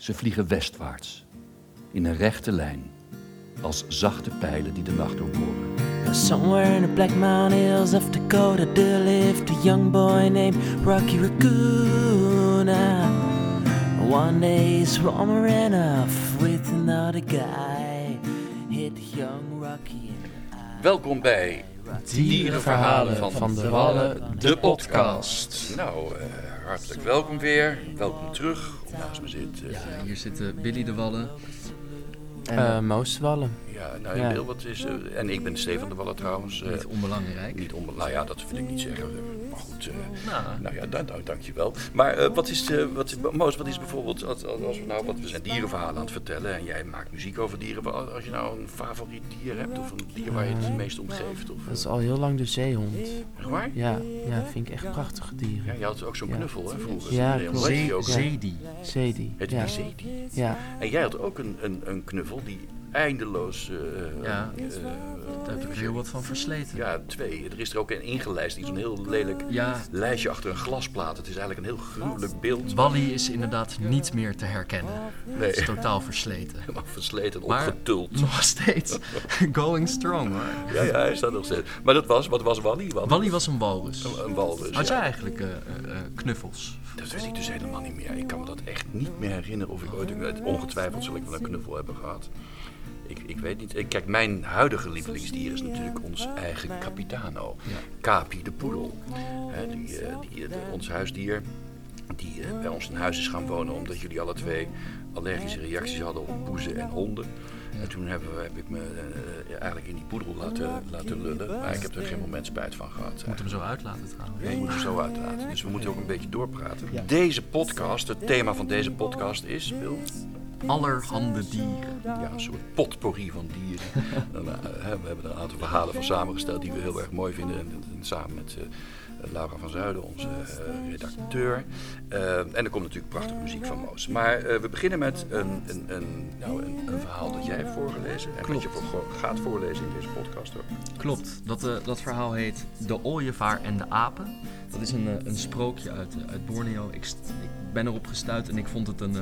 Ze vliegen westwaarts, in een rechte lijn, als zachte pijlen die de nacht doorboren. Somewhere in the Black Mountain Hills of Dakota, there lived a young boy named Rocky Raccoon. Uh, One day, Swammer ran off with another guy. Hit young Rocky in the eye. Welkom bij Dierenverhalen van de Wallen, de podcast. Nou, eh, hartelijk welkom weer. Welkom terug. Naast me zit. eh, Ja, hier zitten Billy de Wallen. Eh, Moos Wallen. Ja, nou, ja. Wat is. eh, en ik ben Stefan de Wallen trouwens. eh, Niet onbelangrijk. niet om, nou ja, dat wil ik niet zeggen. Maar goed, eh, Nou, nou ja, dan, nou, dankjewel. Maar eh, wat is, eh, wat, Moos, wat is bijvoorbeeld, als, als we nou, wat, we zijn dierenverhalen aan het vertellen en jij maakt muziek over dieren. Als je nou een favoriet dier hebt of een dier waar je het het meest om geeft. Of, Dat is al heel lang de zeehond. echt waar? Ja, ja vind ik echt prachtige Ja, dieren. je had ook zo'n Ja. knuffel hè, vroeger. Ja, klopt. Zee- ook? Zedi. Zedi. Heet Ja. die Zedi? ja. En jij had ook een, een, een knuffel die eindeloos... eh, Ja, eh, Daar heb ik heel wat van versleten. ja, twee. Er is er ook een ingelijst die zo'n heel lelijk Ja, lijstje achter een glasplaat. Het is eigenlijk een heel gruwelijk beeld. Wally is inderdaad niet meer te herkennen. Nee, Is totaal versleten. helemaal versleten en Maar- opgetuld. Nog steeds going strong hoor. Ja, ja, hij staat nog steeds. Maar dat was, wat was Wally? Wally, Wally was een walrus. een, een walrus. Had ja. jij eigenlijk eh, eh, eh, knuffels? Dat weet ik dus helemaal niet meer. Ik kan me dat echt niet meer herinneren of ik ooit... een- Ongetwijfeld zal ik wel een knuffel hebben gehad. Ik, ik weet niet. Ik- Kijk, mijn huidige lievelingsdier is natuurlijk ons eigen Capitano. Ja. Capi de poedel. Die, eh, die, eh, de- ons huisdier. Die eh, bij ons in huis is gaan wonen omdat jullie alle twee allergische reacties hadden op poezen en honden. En toen hebben we, heb ik me eh, eigenlijk in die poedel laten, laten lullen. Maar ik heb er geen moment spijt van gehad. Moet hem zo uitlaten trouwens. Ja, je moet er zo uitlaten. Dus we moeten ook een beetje doorpraten. Deze podcast, het thema van deze podcast is, Wil, Allerhande dieren. ja, een soort potpourri van dieren. En, eh, we hebben er een aantal verhalen van samengesteld die we heel erg mooi vinden. En, en samen met eh, Laura van Zuiden, onze eh, redacteur. En er komt natuurlijk prachtige muziek van Moos. Maar we beginnen met een, een, een, nou, een, verhaal dat jij hebt voorgelezen. En wat je voor, gaat voorlezen in deze podcast ook. Klopt, dat, dat verhaal heet De ooievaar en de apen. Dat is een, een sprookje uit, uit Borneo. Ik, ik ben erop gestuurd en ik vond het een,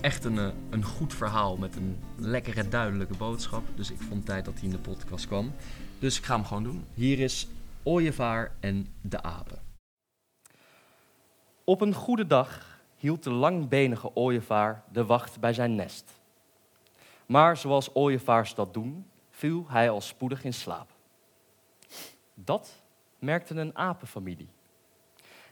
echt een, eh, een goed verhaal met een lekkere, duidelijke boodschap. Dus ik vond tijd dat hij in de podcast kwam. Dus ik ga hem gewoon doen. Hier is Ooievaar en de apen. Op een goede dag hield de langbenige ooievaar de wacht bij zijn nest. Maar zoals ooievaars dat doen, viel hij al spoedig in slaap. Dat merkte een apenfamilie.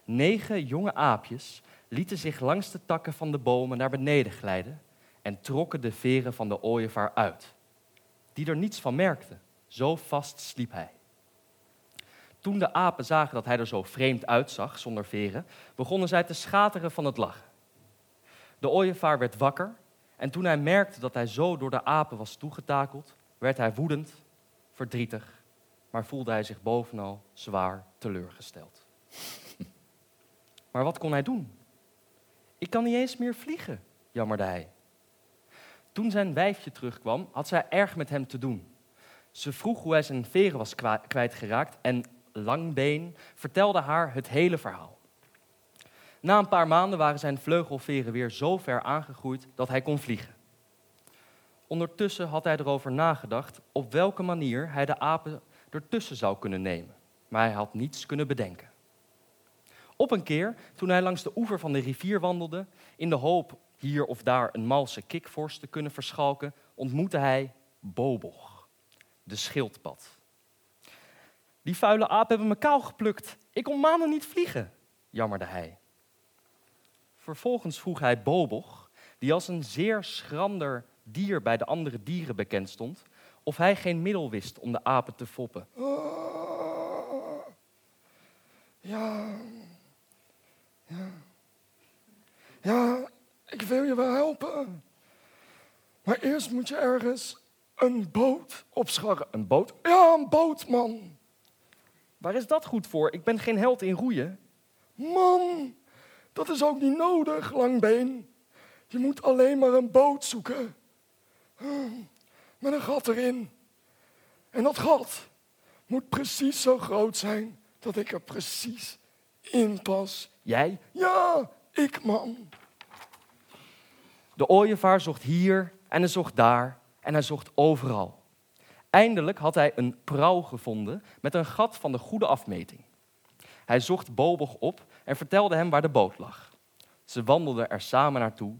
Negen jonge aapjes lieten zich langs de takken van de bomen naar beneden glijden en trokken de veren van de ooievaar uit, die er niets van merkte, zo vast sliep hij. Toen de apen zagen dat hij er zo vreemd uitzag, zonder veren, begonnen zij te schateren van het lachen. De ooievaar werd wakker en toen hij merkte dat hij zo door de apen was toegetakeld, werd hij woedend, verdrietig, maar voelde hij zich bovenal zwaar teleurgesteld. Maar wat kon hij doen? Ik kan niet eens meer vliegen, jammerde hij. Toen zijn wijfje terugkwam, had zij erg met hem te doen. Ze vroeg hoe hij zijn veren was kwijtgeraakt en Langbeen vertelde haar het hele verhaal. Na een paar maanden waren zijn vleugelveren weer zo ver aangegroeid dat hij kon vliegen. Ondertussen had hij erover nagedacht op welke manier hij de apen ertussen zou kunnen nemen, maar hij had niets kunnen bedenken. Op een keer, toen hij langs de oever van de rivier wandelde, in de hoop hier of daar een malse kikvorst te kunnen verschalken, ontmoette hij Bobog, de schildpad. Die vuile apen hebben me kaal geplukt. Ik kon maanden niet vliegen, jammerde hij. Vervolgens vroeg hij Bobog, die als een zeer schrander dier bij de andere dieren bekend stond, of hij geen middel wist om de apen te foppen. Ja. Ja, ik wil je wel helpen. Moet je ergens een boot opscharren. Een boot? Ja, een boot, man. Waar is dat goed voor? Ik ben geen held in roeien. Man, dat is ook niet nodig, langbeen. Je moet alleen maar een boot zoeken. Met een gat erin. En dat gat moet precies zo groot zijn dat ik er precies in pas. Jij? Ja, ik man. De ooievaar zocht hier en hij zocht daar en hij zocht overal. Eindelijk had hij een prauw gevonden met een gat van de goede afmeting. Hij zocht Bobog op en vertelde hem waar de boot lag. Ze wandelden er samen naartoe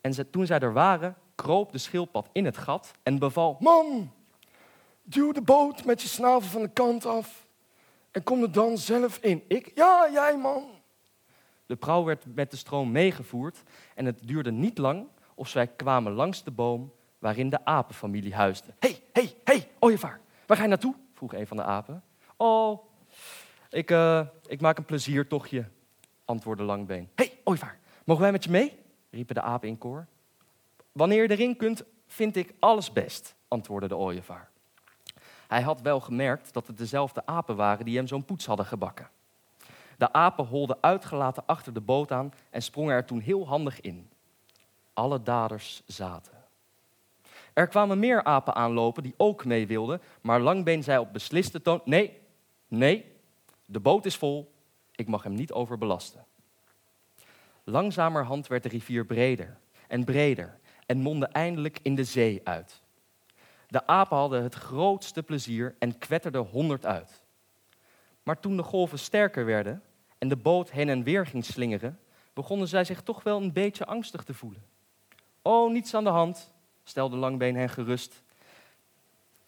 en toen zij er waren, kroop de schildpad in het gat en beval... Man, duw de boot met je snavel van de kant af en kom er dan zelf in. Ik? Ja, jij man. De prauw werd met de stroom meegevoerd en het duurde niet lang of zij kwamen langs de boom waarin de apenfamilie huisde. Hé, hey, hé, hey, hé, hey, ooievaar, waar ga je naartoe? vroeg een van de apen. Oh, ik, eh, ik maak een pleziertochtje, antwoordde Langbeen. Hé, hey, ooievaar, mogen wij met je mee? riepen de apen in koor. Wanneer je erin kunt, vind ik alles best, antwoordde de ooievaar. Hij had wel gemerkt dat het dezelfde apen waren die hem zo'n poets hadden gebakken. De apen holden uitgelaten achter de boot aan en sprongen er toen heel handig in. Alle daders zaten. Er kwamen meer apen aanlopen die ook mee wilden, maar Langbeen zei op besliste toon: Nee, nee, de boot is vol, ik mag hem niet overbelasten. Langzamerhand werd de rivier breder en breder en mondde eindelijk in de zee uit. De apen hadden het grootste plezier en kwetterden honderd uit. Maar toen de golven sterker werden en de boot heen en weer ging slingeren, begonnen zij zich toch wel een beetje angstig te voelen. Oh, niets aan de hand, stelde Langbeen hen gerust.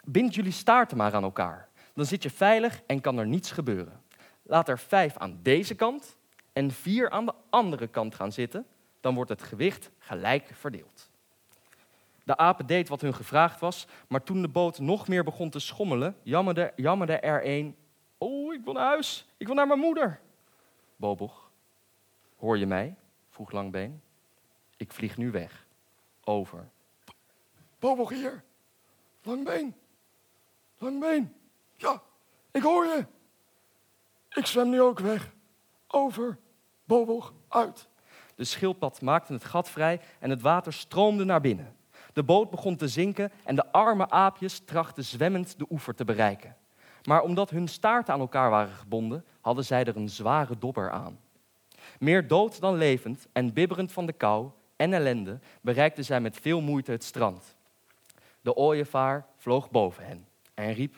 Bind jullie staarten maar aan elkaar. Dan zit je veilig en kan er niets gebeuren. Laat er vijf aan deze kant en vier aan de andere kant gaan zitten. Dan wordt het gewicht gelijk verdeeld. De apen deed wat hun gevraagd was, maar toen de boot nog meer begon te schommelen, jammerde, jammerde er een. Oh, ik wil naar huis. Ik wil naar mijn moeder. Bobog, hoor je mij? vroeg Langbeen. Ik vlieg nu weg. Over. Bobog hier. Langbeen. Langbeen. Ja, ik hoor je. Ik zwem nu ook weg. Over. Bobog uit. De schildpad maakte het gat vrij en het water stroomde naar binnen. De boot begon te zinken en de arme aapjes trachten zwemmend de oever te bereiken. Maar omdat hun staarten aan elkaar waren gebonden, hadden zij er een zware dobber aan. Meer dood dan levend en bibberend van de kou en ellende bereikten zij met veel moeite het strand. De ooievaar vloog boven hen en riep: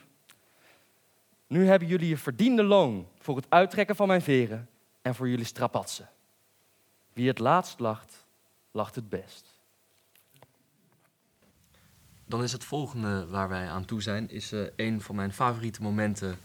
Nu hebben jullie je verdiende loon voor het uittrekken van mijn veren en voor jullie strapatsen. Wie het laatst lacht, lacht het best. Dan is het volgende waar wij aan toe zijn, is uh, een van mijn favoriete momenten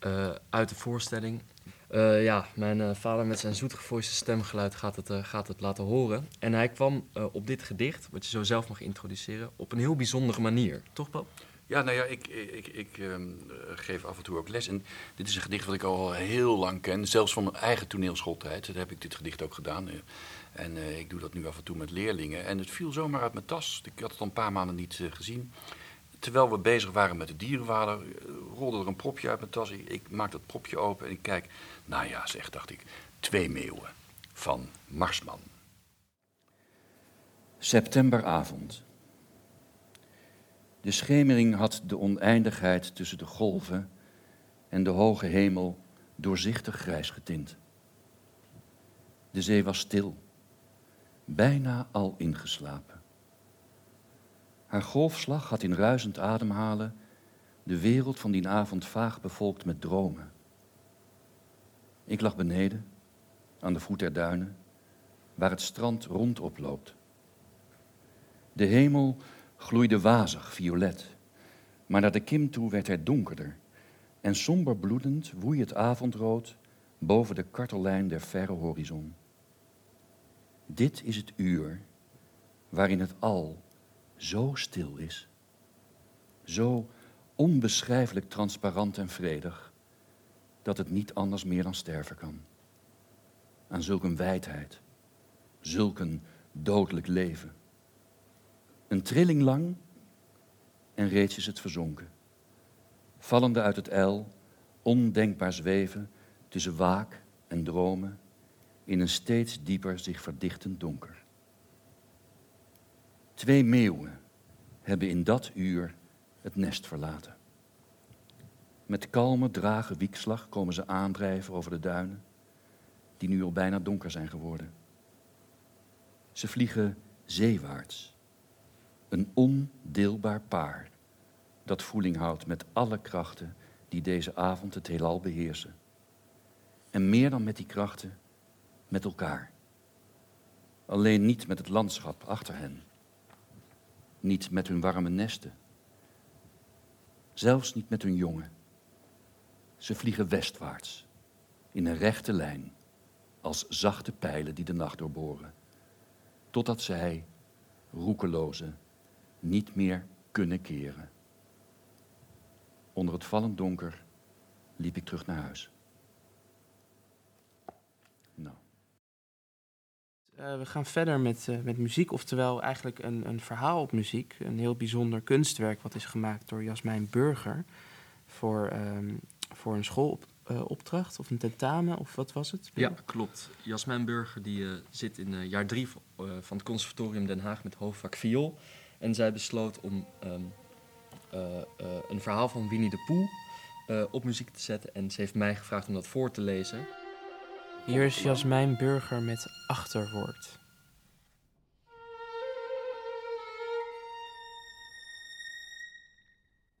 uh, uit de voorstelling. Uh, ja, mijn vader met zijn zoetgevoiste stemgeluid gaat het, gaat het laten horen. En hij kwam op dit gedicht, wat je zo zelf mag introduceren, op een heel bijzondere manier. Toch, Bob? Ja, nou ja, ik, ik, ik um, geef af en toe ook les. En dit is een gedicht wat ik al heel lang ken. Zelfs van mijn eigen toneelschooltijd. Daar heb ik dit gedicht ook gedaan. En ik doe dat nu af en toe met leerlingen. En het viel zomaar uit mijn tas. Ik had het al een paar maanden niet gezien. Terwijl we bezig waren met de dierenwaarder, rolde er een propje uit mijn tas. Ik, ik maak dat propje open en ik kijk. Nou ja, zeg, dacht ik. Twee meeuwen van Marsman. Septemberavond. De schemering had de oneindigheid tussen de golven en de hoge hemel doorzichtig grijs getint. De zee was stil, bijna al ingeslapen. Haar golfslag had in ruisend ademhalen de wereld van die avond vaag bevolkt met dromen. Ik lag beneden, aan de voet der duinen, waar het strand rondop loopt. De hemel gloeide wazig violet, maar naar de kim toe werd hij donkerder en somber bloedend woei het avondrood boven de kartellijn der verre horizon. Dit is het uur waarin het al zo stil is, zo onbeschrijfelijk transparant en vredig, dat het niet anders meer dan sterven kan. Aan zulke wijdheid, zulk een dodelijk leven. Een trilling lang en reeds is het verzonken. Vallende uit het ijl, ondenkbaar zweven tussen waak en dromen in een steeds dieper zich verdichtend donker. Twee meeuwen hebben in dat uur het nest verlaten. Met kalme, drage wiekslag komen ze aandrijven over de duinen, die nu al bijna donker zijn geworden. Ze vliegen zeewaarts. Een ondeelbaar paar dat voeling houdt met alle krachten die deze avond het heelal beheersen. En meer dan met die krachten, met elkaar. Alleen niet met het landschap achter hen. Niet met hun warme nesten. Zelfs niet met hun jongen. Ze vliegen westwaarts, in een rechte lijn, als zachte pijlen die de nacht doorboren, totdat zij, roekeloze, niet meer kunnen keren. Onder het vallend donker liep ik terug naar huis. Nou. Uh, we gaan verder met, uh, met muziek, oftewel eigenlijk een, een verhaal op muziek. Een heel bijzonder kunstwerk wat is gemaakt door Jasmijn Burger voor, um, voor een schoolopdracht uh, of een tentamen, of wat was het? Ja, klopt. Jasmijn Burger die, zit in jaar drie van het Conservatorium Den Haag met hoofdvak viool. En zij besloot om um, een verhaal van Winnie de Pooh op muziek te zetten. En ze heeft mij gevraagd om dat voor te lezen. Hier is Jasmijn Burger met achterwoord.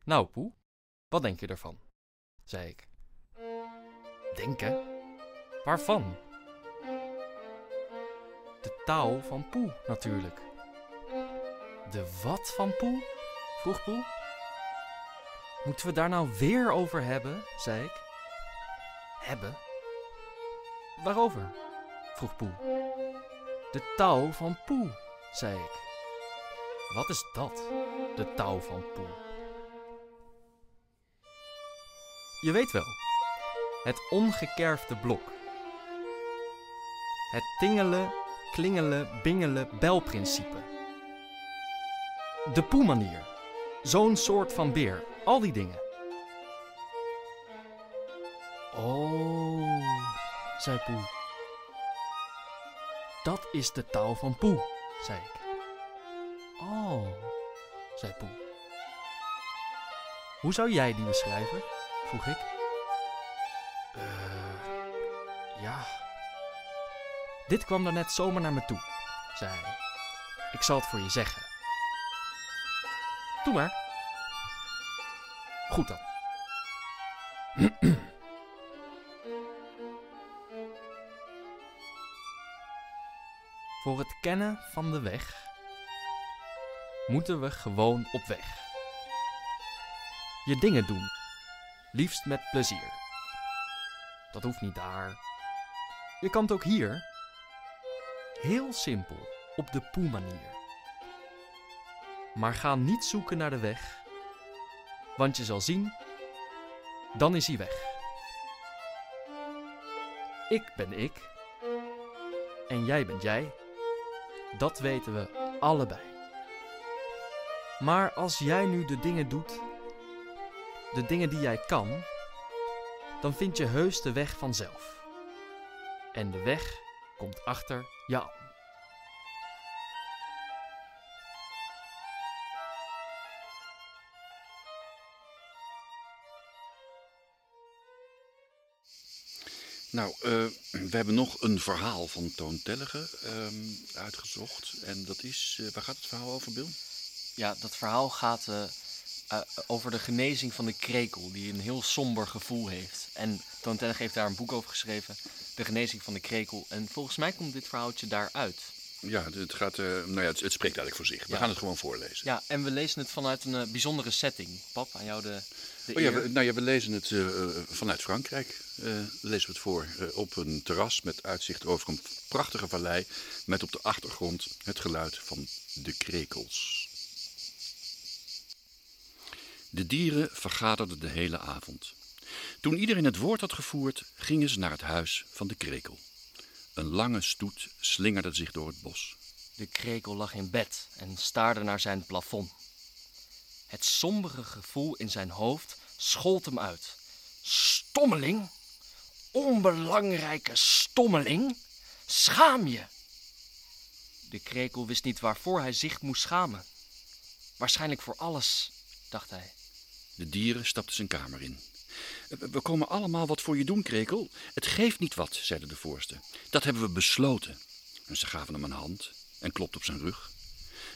Nou, Poe, wat denk je ervan? zei ik. Denken? Waarvan? De taal van Poe, natuurlijk. De wat van Poe? vroeg Poe. Moeten we daar nou weer over hebben? zei ik. Hebben? Waarover? vroeg Poe. De touw van Poe, zei ik. Wat is dat, de touw van Poe? Je weet wel, het ongekerfde blok. Het tingelen, klingelen, bingelen, belprincipe. De Poe-manier. Zo'n soort van beer. Al die dingen. Zei Poe. Dat is de touw van Poe, zei ik. Oh, zei Poe. Hoe zou jij die beschrijven? vroeg ik. Eh, ja. Dit kwam daarnet zomaar naar me toe, zei hij. Ik zal het voor je zeggen. Doe maar. Goed dan. Het kennen van de weg moeten we gewoon op weg. Je dingen doen, liefst met plezier. Dat hoeft niet daar. Je kan het ook hier. Heel simpel, op de poe-manier. Maar ga niet zoeken naar de weg, want je zal zien, dan is hij weg. Ik ben ik en jij bent jij. Dat weten we allebei. Maar als jij nu de dingen doet, de dingen die jij kan, dan vind je heus de weg vanzelf. En de weg komt achter je Nou, uh, we hebben nog een verhaal van Toon Tellige um, uitgezocht. En dat is, uh, waar gaat het verhaal over, Bill? Ja, dat verhaal gaat uh, over de genezing van de krekel, die een heel somber gevoel heeft. En Toon Tellige heeft daar een boek over geschreven, De genezing van de krekel. En volgens mij komt dit verhaaltje daaruit. Ja, het, gaat, nou ja, het, het, spreekt eigenlijk voor zich. We Ja. gaan het gewoon voorlezen. Ja, en we lezen het vanuit een eh, bijzondere setting. Pap, aan jou de, de Oh ja, we, nou ja, we lezen het eh, eh, vanuit Frankrijk. eh, lezen we het voor eh, op een terras met uitzicht over een prachtige vallei. Met op de achtergrond het geluid van de krekels. De dieren vergaderden de hele avond. Toen iedereen het woord had gevoerd, gingen ze naar het huis van de krekel. Een lange stoet slingerde zich door het bos. De krekel lag in bed en staarde naar zijn plafond. Het sombere gevoel in zijn hoofd schold hem uit. Stommeling? Onbelangrijke stommeling? Schaam je! De krekel wist niet waarvoor hij zich moest schamen. Waarschijnlijk voor alles, dacht hij. De dieren stapten zijn kamer in. "We- We komen allemaal wat voor je doen, Krekel. Het geeft niet wat, zeiden de voorste. Dat hebben we besloten. En ze gaven hem een hand en klopten op zijn rug.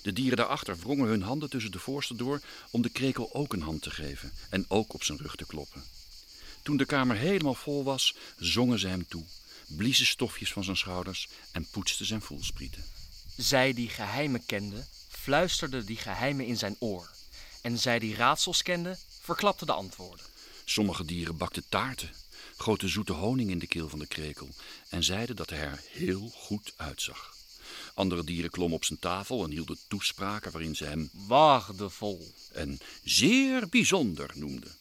De dieren daarachter wrongen hun handen tussen de voorste door om de krekel ook een hand te geven en ook op zijn rug te kloppen. Toen de kamer helemaal vol was, zongen ze hem toe, bliezen stofjes van zijn schouders en poetsten zijn voelsprieten. Zij die geheimen kende, fluisterde die geheimen in zijn oor. En zij die raadsels kende, verklapte de antwoorden. Sommige dieren bakten taarten, goten zoete honing in de keel van de krekel en zeiden dat hij er heel goed uitzag. Andere dieren klommen op zijn tafel en hielden toespraken waarin ze hem Waardevol. en zeer bijzonder noemden.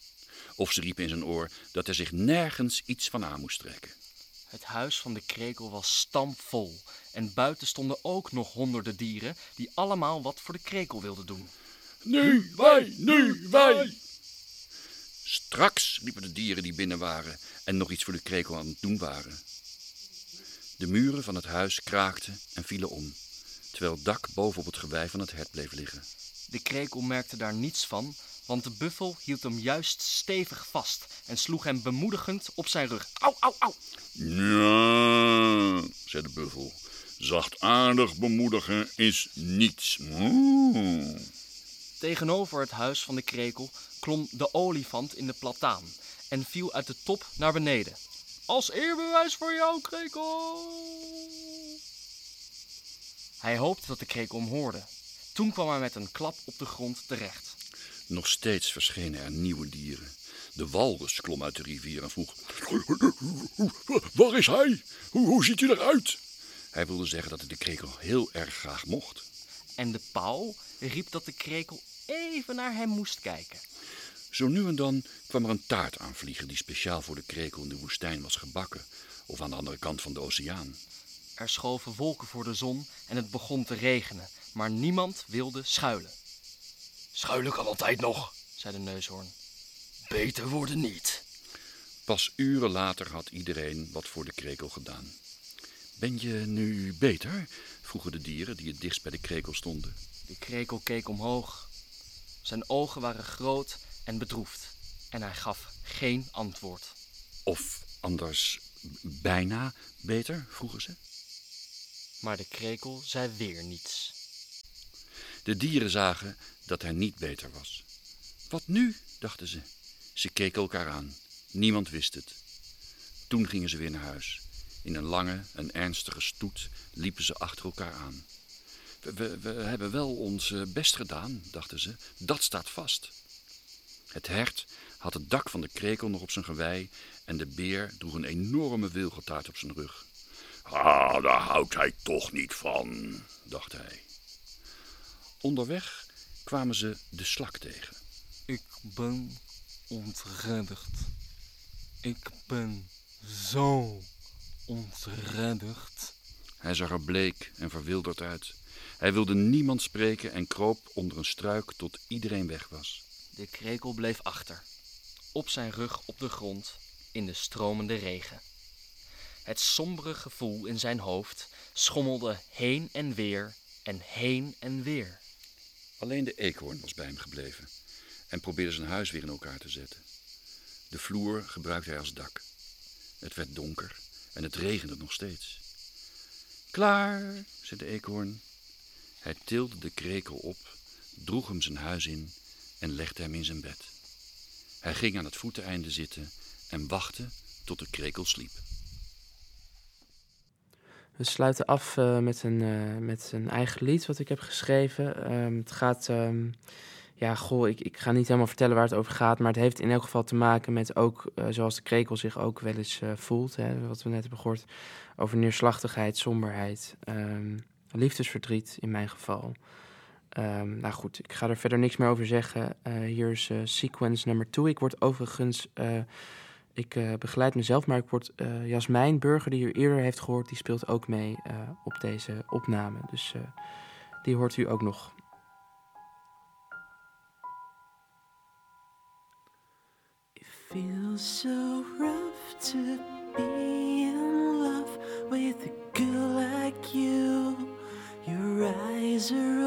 Of ze riepen in zijn oor dat hij zich nergens iets van aan moest trekken. Het huis van de krekel was stampvol. En buiten stonden ook nog honderden dieren die allemaal wat voor de krekel wilden doen. Nu wij, nu wij. Straks riepen de dieren die binnen waren en nog iets voor de krekel aan het doen waren. De muren van het huis kraakten en vielen om, terwijl het dak boven op het gewei van het hert bleef liggen. De krekel merkte daar niets van, want de buffel hield hem juist stevig vast en sloeg hem bemoedigend op zijn rug. Au, au, au! Ja, zei de buffel. Zachtaardig bemoedigen is niets. Mm. Tegenover het huis van de krekel klom de olifant in de plataan en viel uit de top naar beneden. Als eerbewijs voor jou, krekel! Hij hoopte dat de krekel hem hoorde. Toen kwam hij met een klap op de grond terecht. Nog steeds verschenen er nieuwe dieren. De walrus klom uit de rivier en vroeg: Waar is hij? Hoe, hoe ziet hij eruit? Hij wilde zeggen dat hij de krekel heel erg graag mocht. En de pauw riep dat de krekel even naar hem moest kijken. Zo nu en dan kwam er een taart aanvliegen die speciaal voor de krekel in de woestijn was gebakken, of aan de andere kant van de oceaan. Er schoven wolken voor de zon en het begon te regenen, maar niemand wilde schuilen. Schuilen kan altijd nog. zei de neushoorn. Beter worden niet. Pas uren later had iedereen wat voor de krekel gedaan. Ben je nu beter? vroegen de dieren die het dichtst bij de krekel stonden. De krekel keek omhoog. Zijn ogen waren groot en bedroefd en hij gaf geen antwoord. Of anders bijna beter, vroegen ze. Maar de krekel zei weer niets. De dieren zagen dat hij niet beter was. Wat nu? dachten ze. Ze keken elkaar aan. Niemand wist het. Toen gingen ze weer naar huis. In een lange en ernstige stoet liepen ze achter elkaar aan. We, we, hebben wel ons eh, best gedaan, dachten ze. Dat staat vast. Het hert had het dak van de krekel nog op zijn gewei en de beer droeg een enorme wilgetaart op zijn rug. Ah, daar houdt hij toch niet van, dacht hij. Onderweg kwamen ze de slak tegen. Ik ben ontredderd. Ik ben zo ontredderd. Hij zag er bleek en verwilderd uit. Hij wilde niemand spreken en kroop onder een struik tot iedereen weg was. De krekel bleef achter, op zijn rug op de grond, in de stromende regen. Het sombere gevoel in zijn hoofd schommelde heen en weer en heen en weer. Alleen de eekhoorn was bij hem gebleven en probeerde zijn huis weer in elkaar te zetten. De vloer gebruikte hij als dak. Het werd donker en het regende nog steeds. Klaar, zei de eekhoorn. Hij tilde de krekel op, droeg hem zijn huis in en legde hem in zijn bed. Hij ging aan het voeteneinde zitten en wachtte tot de krekel sliep. We sluiten af eh, met, een, eh, met een eigen lied wat ik heb geschreven. Ehm, het gaat, ehm, ja, goh, ik, ik ga niet helemaal vertellen waar het over gaat, maar het heeft in elk geval te maken met ook, eh, zoals de krekel zich ook wel eens eh, voelt, hè, wat we net hebben gehoord, over neerslachtigheid, somberheid, ehm, liefdesverdriet in mijn geval. Ehm, nou goed, ik ga er verder niks meer over zeggen. Eh, hier is sequence nummer 2. Ik word overigens, ik begeleid mezelf, maar ik word Jasmijn Burger, die u eerder heeft gehoord, die speelt ook mee op deze opname. Dus die hoort u ook nog. Feels so rough to be in love with a girl like you. Your eyes are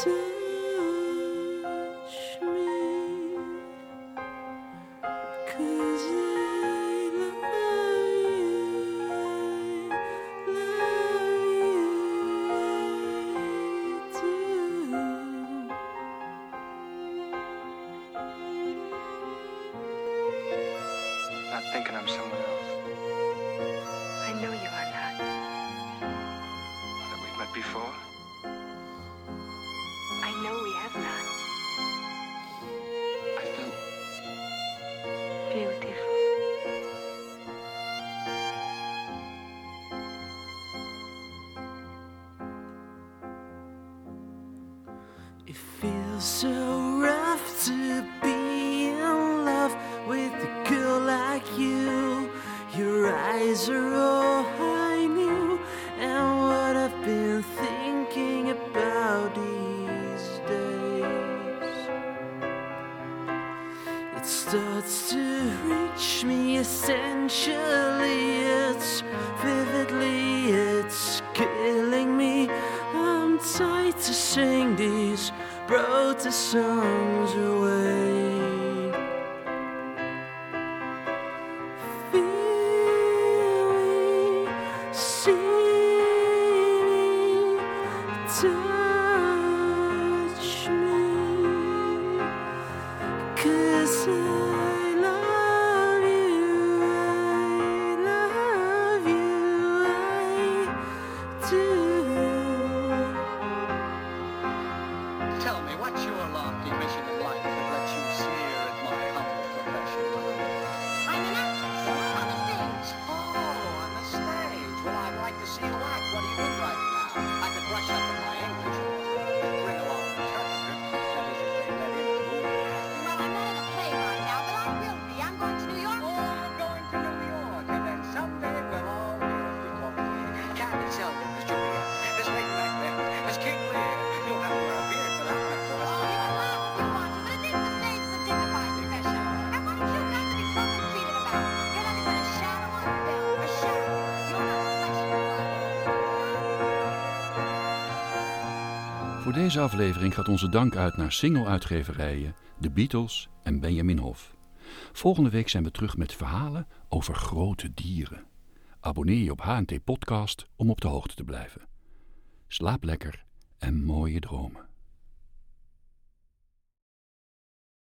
soon. It feels so rough to be in love with a girl like you. Your eyes are all I knew, and what I've been thinking about these days. It starts to reach me essentially, it's vividly, it's killing me. I'm tired to sing these wrote the songs away. Feeling, singing, Deze aflevering gaat onze dank uit naar single-uitgeverijen The Beatles en Benjamin Hof. Volgende week zijn we terug met verhalen over grote dieren. Abonneer je op HNT Podcast om op de hoogte te blijven. Slaap lekker en mooie dromen.